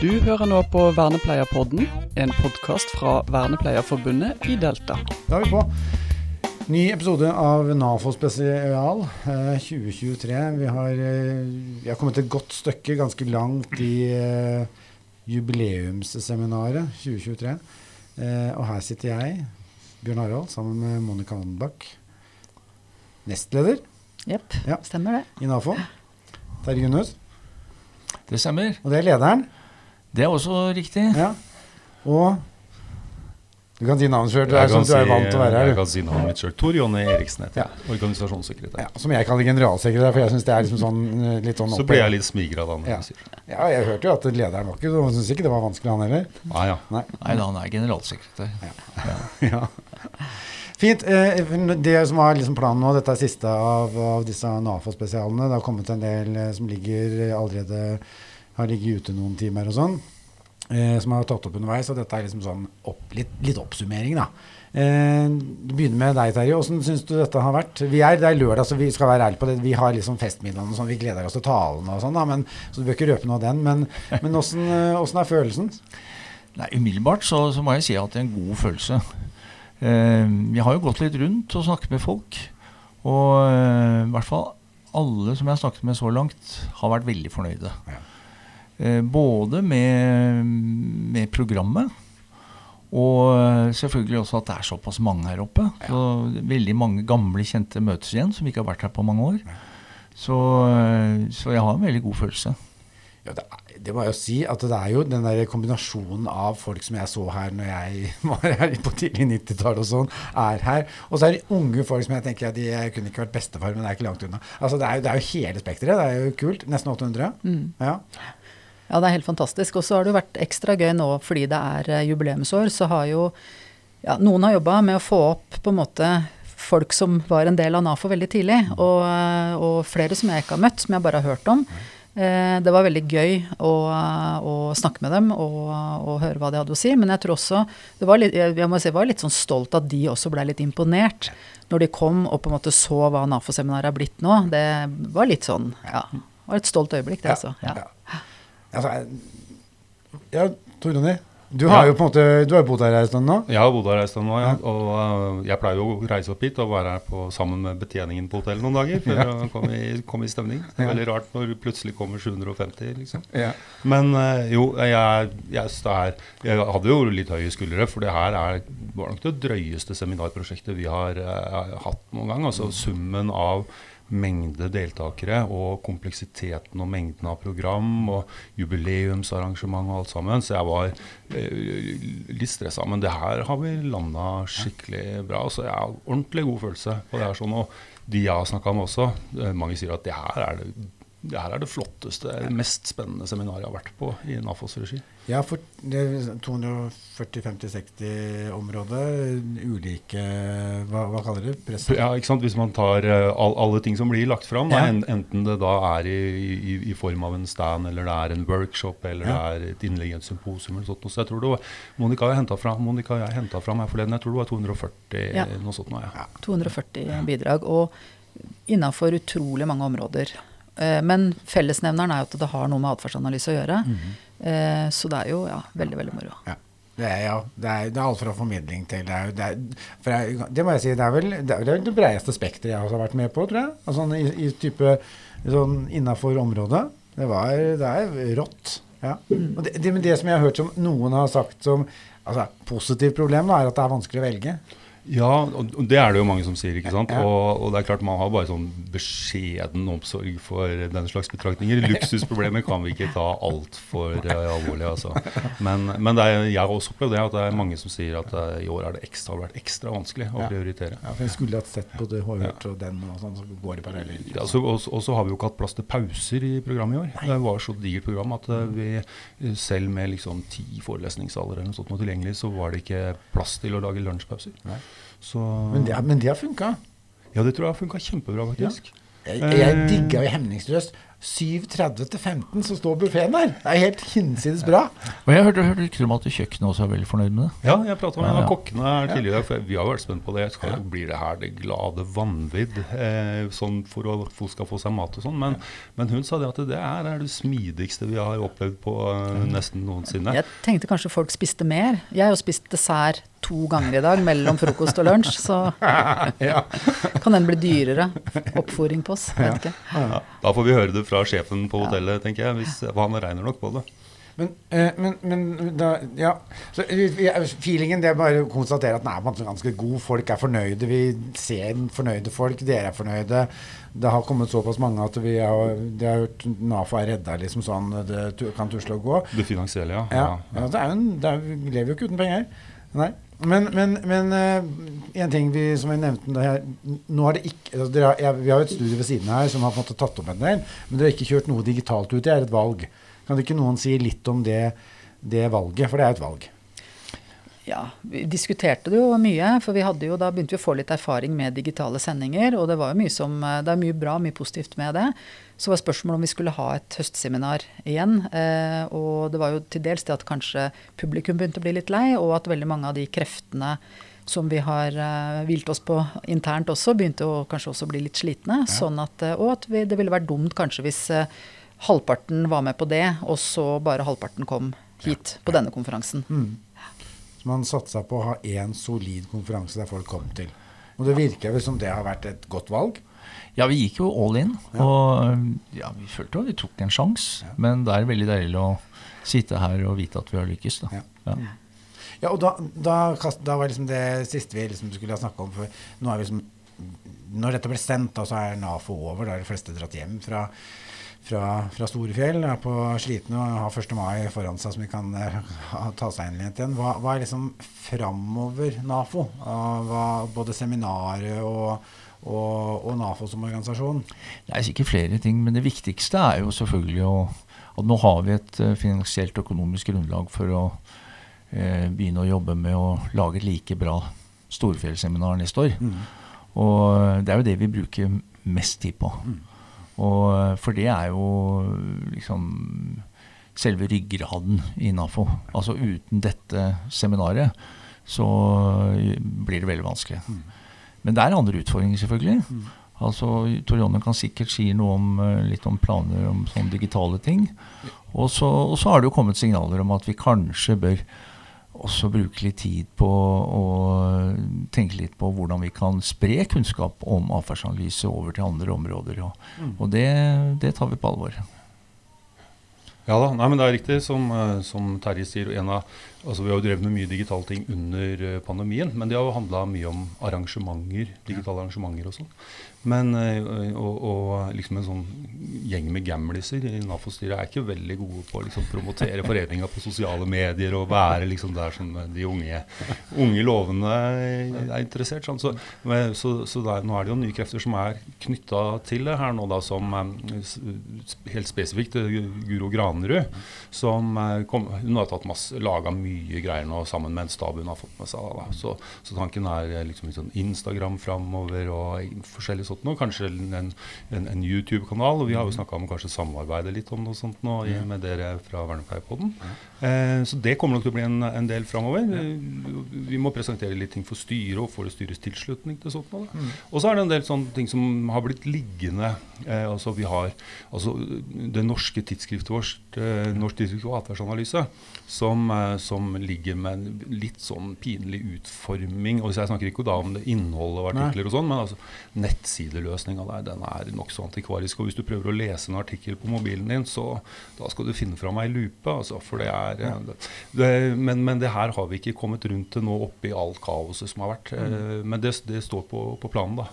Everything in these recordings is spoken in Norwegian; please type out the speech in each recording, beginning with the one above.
Du hører nå på Vernepleierpodden, en podkast fra Vernepleierforbundet i Delta. Da er vi på. Ny episode av NAFO spesial eh, 2023. Vi har, eh, vi har kommet et godt stykke, ganske langt i eh, jubileumsseminaret 2023. Eh, og her sitter jeg, Bjørn Harald, sammen med Monica Anbakk, nestleder Jepp, Ja. stemmer det. i NAFO. Terje Gunnhus. Det stemmer. Og det er lederen. Det er også riktig. Ja. Og du kan si navnet sjøl, du, er Jeg sånn, du er si- vant til å være her. Jeg kan si navnet mitt sjøl. Tor Jonny Eriksen heter jeg. Organisasjonssekretær. Ja, som jeg kaller generalsekretær, for jeg syns det er liksom sånn, eh, litt sånn Så oppe- blir jeg litt smigra da. Ja. det. Ja, jeg hørte jo at lederen var ikke Han syntes ikke det var vanskelig, han heller. Ah, ja. Nei. Nei da, han er generalsekretær. Ja. Fint. Eh, det som var liksom planen nå, dette er siste av, av disse NAFO-spesialene. Det har kommet en del eh, som ligger allerede har ligget ute noen timer og sånn. Eh, som har tatt opp underveis. Og dette er liksom sånn opp, litt, litt oppsummering, da. Eh, begynner med deg, Terje. Hvordan syns du dette har vært? Vi er, Det er lørdag, så vi skal være ærlige på det. Vi har liksom festmiddagen og sånn. Vi gleder oss til talene og sånn, da. Men, så du bør ikke røpe noe av den. Men, men åssen eh, åssen er følelsen? Nei, Umiddelbart så, så må jeg si at det er en god følelse. Eh, jeg har jo gått litt rundt og snakket med folk. Og eh, i hvert fall alle som jeg har snakket med så langt, har vært veldig fornøyde. Ja. Eh, både med, med programmet og eh, selvfølgelig også at det er såpass mange her oppe. Så veldig mange gamle kjente møtes igjen som ikke har vært her på mange år. Så, eh, så jeg har en veldig god følelse. Ja, det, det må jeg jo si at det er jo den der kombinasjonen av folk som jeg så her når jeg var her på tidlig 90-tall og sånn, er her. Og så er det unge folk som jeg tenker at de kunne ikke vært bestefar, men det er ikke langt unna. Altså Det er jo, det er jo hele spekteret. Det er jo kult. Nesten 800. Ja. Ja, det er helt fantastisk. Og så har det jo vært ekstra gøy nå fordi det er eh, jubileumsår. Så har jo ja, noen har jobba med å få opp på en måte folk som var en del av NAFO veldig tidlig. Og, eh, og flere som jeg ikke har møtt, som jeg bare har hørt om. Eh, Det var veldig gøy å, å snakke med dem og, og høre hva de hadde å si. Men jeg tror også det var litt, jeg må si, jeg var litt sånn stolt at de også ble litt imponert når de kom og på en måte så hva NAFO-seminaret er blitt nå. Det var litt sånn Ja. Det var et stolt øyeblikk, det, altså. Ja. Ja. Altså, ja, Tor Ronny. Du har jo på en måte Du har bodd her en stund nå. Jeg har bodd her en stund nå, ja. Og uh, jeg pleier jo å reise opp hit og være her på, sammen med betjeningen på hotellet noen dager for å komme i, komme i stemning. Det er Ja. veldig rart når det plutselig kommer 750, liksom. Ja. Men uh, jo, jeg, jeg, det er, jeg hadde jo litt høye skuldre, for det her er, var nok det drøyeste seminarprosjektet vi har uh, hatt noen gang. Altså summen av mengde deltakere og kompleksiteten og mengden av program og jubileumsarrangement og alt sammen. Så jeg var eh, litt stressa. Men det her har vi landa skikkelig bra. Så jeg har ordentlig god følelse på det her sånn. Og de jeg har snakka med også, eh, mange sier at det her er det det her er det flotteste, mest spennende seminaret jeg har vært på i NAFOs regi. Ja, for det er 240-50-60-området, ulike hva, hva kaller du det? Ja, ikke sant? Hvis man tar eh, all, alle ting som blir lagt fram, Ja. da, enten det da er i, i, i form av en stand, eller det er en workshop, eller Ja. det er et innlegg i et symposium eller sånt. noe. Så jeg tror det var, Monica har henta fram, Monica og jeg hentet fram her forleden, jeg tror det var 240 Ja. noe sånt. Nå, ja. 240 bidrag, og innafor utrolig mange områder. Eh, Men fellesnevneren er jo at det har noe med atferdsanalyse å gjøre. Eh, Så det er jo ja, veldig, veldig moro. Ja. Det er, ja, det er, det er alt fra formidling til det er, det, er, for jeg, det må jeg si, det er vel det, er, det, det bredeste spekteret jeg også har vært med på, tror jeg. Altså, i, I type sånn innafor området. Det, var, det er rått. Ja. Og det, det, det som jeg har hørt som noen har sagt som altså, positivt problem, da, er at det er vanskelig å velge. Ja, og og det er det jo mange som sier. ikke sant? Ja. Og, og det er klart man har bare sånn beskjeden omsorg for den slags betraktninger. Luksusproblemer kan vi ikke ta altfor uh, alvorlig. altså. Men, men det er, jeg har også opplevd det at det er mange som sier at uh, i år er det ekstra, har det vært ekstra vanskelig å Ja. prioritere. Ja, for Jeg skulle hatt sett både Håvard og den, og sånn, så går det parallelt. Ja, så, og, og så har vi jo ikke hatt plass til pauser i programmet i år. Det var så digert program at uh, vi eh, selv med liksom ti forelesningssaler eller noe sånt noe tilgjengelig, så var det ikke plass til å lage lunsjpauser. Nei. Så Men det, har- men det har funka. Ja, det tror jeg har funka kjempebra, faktisk. Jeg, jeg Eh. digga jo hemningsløst 7.30 til 15 så står buffeen der. Det er helt hinsides bra. Og jeg hørte, hørte rykter om at kjøkkenet også er veldig fornøyd med det. Ja, jeg prata med en av kokkene her tidligere, for vi har vært spent på det. Skal, Blir det her det glade vanvidd eh, sånn for at folk skal få seg mat og sånn? Men, men hun sa det at det er, er det smidigste vi har opplevd på eh, nesten noensinne. Jeg tenkte kanskje folk spiste mer. Jeg har jo spist dessert to ganger i dag mellom frokost og lunsj, så kan den bli dyrere. Oppfòring på oss. Vet ikke. Ja, da får vi høre det fra sjefen på hotellet, tenker jeg. Hvis, han regner nok på det. Men, eh, men, men da, ja. Så, feelingen det er bare å konstatere at den er ganske god. Folk er fornøyde. Vi ser fornøyde folk. Dere er fornøyde. Det har kommet såpass mange at vi har, de har hørt NAFO er redda liksom sånn. Det kan tusle og gå. Det finansielle, ja. Ja, ja det er jo en, det er, vi lever jo ikke uten penger. Nei. Men, men, men eh, en ting vi, som jeg nevnte her, nå har det ikke, altså har, jeg, Vi har jo et studie ved siden her som har på en måte tatt opp en del, men dere har ikke kjørt noe digitalt ut. Det er et valg. Kan ikke noen si litt om det, det valget? For det er et valg. Ja, vi diskuterte det jo mye, for vi hadde jo, da begynte vi å få litt erfaring med digitale sendinger. Og det var jo mye som, eh, det er mye bra, mye positivt med det. Så var spørsmålet om vi skulle ha et høstseminar igjen. Eh, og det var jo til dels det at kanskje publikum begynte å bli litt lei, og at veldig mange av de kreftene som vi har eh, hvilt oss på internt også, begynte å kanskje også bli litt slitne. Sånn at, eh, og at vi, det ville vært dumt kanskje hvis eh, halvparten var med på det, og så bare halvparten kom hit på denne konferansen. Så man satsa på å ha én solid konferanse der folk kom til. Og det virker vel som det har vært et godt valg. Ja, vi gikk jo all in. Og ja, vi følte jo at vi tok en sjanse. Men det er veldig deilig å sitte her og vite at vi har lykkes. da. Ja. Ja. Ja, og da, da, da var liksom det siste vi liksom skulle ha snakka om. For nå er vi liksom, når dette ble sendt, da, så er NAFO over. Da er de fleste dratt hjem fra, fra, fra Storefjell. Er på slitne og har 1. mai foran seg som de kan eh, ta seg inn igjen. Hva, hva er liksom framover NAFO? Hva, både seminaret og, og, og NAFO som organisasjon? Det er sikkert flere ting, men det viktigste er jo selvfølgelig å, at nå har vi et eh, finansielt økonomisk grunnlag for å eh, begynne å jobbe med å lage et like bra storfjellseminar neste år. Og eh, det er jo det vi bruker mest tid på. Og, eh, for det er jo liksom selve ryggraden i NAFO. Altså uten dette seminaret så blir det veldig vanskelig. Men det er andre utfordringer, selvfølgelig. Altså, Tor Jonny kan sikkert si noe om, eh, litt om planer om sånne digitale ting. Og så, og så har det jo kommet signaler om at vi kanskje bør også bruke litt tid på å tenke litt på hvordan vi kan spre kunnskap om atferdsanalyse over til andre områder. Og, og det, det tar vi på alvor. Ja da, nei, men det er riktig som, eh, som Terje sier. En av, altså vi har jo drevet med mye digitale ting under eh, pandemien, men det har jo handla mye om arrangementer, digitale arrangementer og sånn. Men eh, og, og liksom en sånn gjeng med gamliser i NAFO-styret er ikke veldig gode på å liksom, promotere foreninga på sosiale medier og være liksom der som de unge, unge lovende er interessert. Sånn. Så, så, så det er, nå er det jo nye krefter som er knytta til det her nå, da, som eh, helt spesifikt eh, Guro Granerud, som eh, kom, hun har tatt masse, laga mye greier nå sammen med en stab hun har fått med seg. Da. Så, så tanken er eh, liksom sånn Instagram framover og forskjellig sånt noe. Kanskje en, en, en YouTube-kanal. Og vi har jo snakka om kanskje samarbeide litt om noe sånt nå ja. med dere fra Vernepleierpodden. Eh, så det kommer nok til å bli en, en del framover. Vi, vi må presentere litt ting for styret og få det styrets tilslutning til sånt. noe. Mm. Og så er det en del sånne ting som har blitt liggende. Eh, altså vi har altså det norske tidsskriftet vårt, eh, Norsk tidsskrift og atferdsanalyse, som, eh, som ligger med en litt sånn pinlig utforming. Og jeg snakker ikke da om det innholdet av artikler og sånn, men altså nettsideløsninga der, den er nokså antikvarisk. Og hvis du prøver å lese en artikkel på mobilen din, så da skal du finne fram ei lupe, altså. For det er ja. det, det, men, men det her har vi ikke kommet rundt til nå oppi alt kaoset som har vært. Mm. Men det, det står på, på planen, da.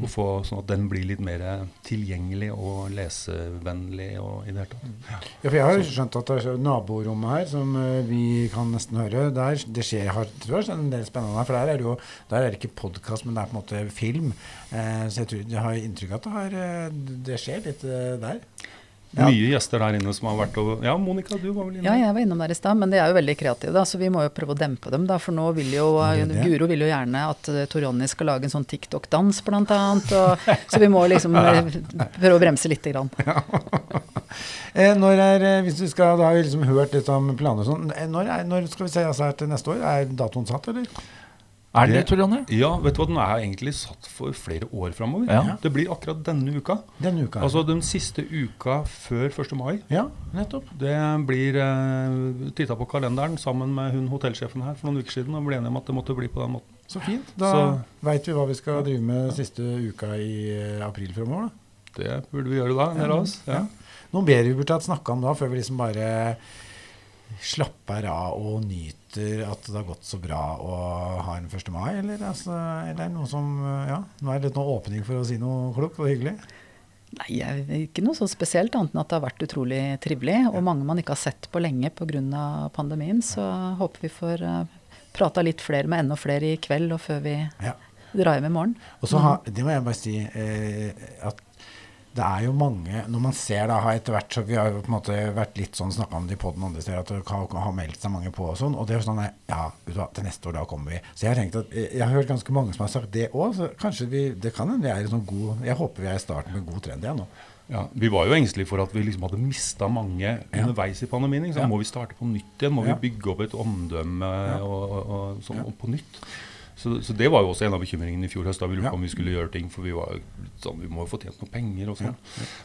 Å få sånn at den blir litt mer tilgjengelig og lesevennlig og i det hele tatt. Ja, for jeg har jo skjønt at det er naborommet her, som eh, vi kan nesten høre, der det skjer har, tror jeg, en del spennende. For der er det jo der er det ikke podkast, men det er på en måte film. Eh, så jeg, tror, jeg har inntrykk av at det, har, eh, det skjer litt eh, der. Ja. Mye gjester der inne som har vært over Ja, Monica, du var vel inne? Ja, jeg var innom der i stad, men de er jo veldig kreative, da, så vi må jo prøve å dempe dem. da, For nå vil jo Det det. Guro vil jo gjerne at eh, Tor Jonny skal lage en sånn TikTok-dans, blant annet. Og, så vi må liksom eh, prøve å bremse lite grann. Eh, når er, eh, hvis du skal, Da har vi liksom hørt litt om planer og sånn. Eh, Når, når skal vi se oss her til neste år? Er datoen satt, eller? Er det Det- Tor Jonny? Ja, vet du hva, den er egentlig satt for flere år framover. Ja. Det blir akkurat denne uka. Denne uka. Altså den siste uka før 1. mai. ja, nettopp. Det blir uh, Titta på kalenderen sammen med hun hotellsjefen her for noen uker siden og ble enige om at det måtte bli på den måten. Så fint. Da Så- veit vi hva vi skal drive med siste uka i eh, april fremover. da. Det burde vi gjøre da, en del av oss. Ja. Noe mer vi burde hatt snakka om da, før vi liksom bare slapper av og nyter at det har gått så bra å ha en 1. mai, eller, altså, eller er det noe som eh, Ja, nå er det litt noe åpning for å si noe klokt og hyggelig. Nei, ikke noe så spesielt annet enn at det har vært utrolig trivelig. Og mange man ikke har sett på lenge pga. pandemien. Så håper vi får uh, prata litt flere med enda flere i kveld og før vi Ja. drar hjem i morgen. Og så har, det må jeg bare si eh, at det er jo mange Når man ser da, har etter hvert så Vi har jo på en måte vært litt sånn snakka om det i poden andre steder, at det har, har meldt seg mange på og sånn. Og det er jo sånn nei, Ja, hva, til neste år, da kommer vi. Så jeg har tenkt at Jeg har hørt ganske mange som har sagt det òg, så kanskje vi Det kan hende vi er i sånn god Jeg håper vi er i starten med god trend igjen nå. Ja, vi var jo engstelige for at vi liksom hadde mista mange underveis i pandemien. så? Ja. Må vi starte på nytt igjen? Må Ja. vi bygge opp et omdømme og, og, og sånn og på nytt? Så, så det var jo også en av bekymringene i fjor høst, da vi lurte Ja. på om vi skulle gjøre ting. For vi var sånn, vi må jo få tjent noe penger og sånn.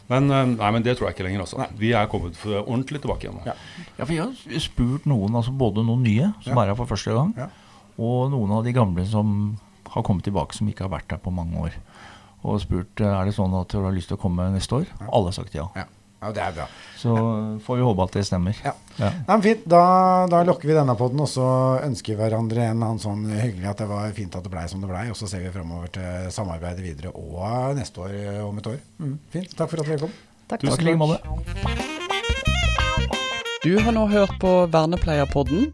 Men, eh, nei, men det tror jeg ikke lenger, altså. Vi er kommet for ordentlig tilbake igjen. Ja. Ja, for jeg har spurt noen, altså både noen nye som Ja. er her for første gang, Ja. og noen av de gamle som har kommet tilbake som ikke har vært her på mange år. Og spurt eh, er det sånn at du har lyst til å komme neste år. Alle har sagt ja. Ja, det er bra. Så får vi håpe at det stemmer. Ja. Ja. Nei, men fint. Da, da lukker vi denne podden, og så ønsker vi hverandre en annen sånn hyggelig at det var fint at det blei som det blei. Og så ser vi fremover til samarbeidet videre og neste år eh, om et år. Mm, fint. Takk for at dere kom. Takk. Tusen takk. like. Du har nå hørt på Vernepleierpodden.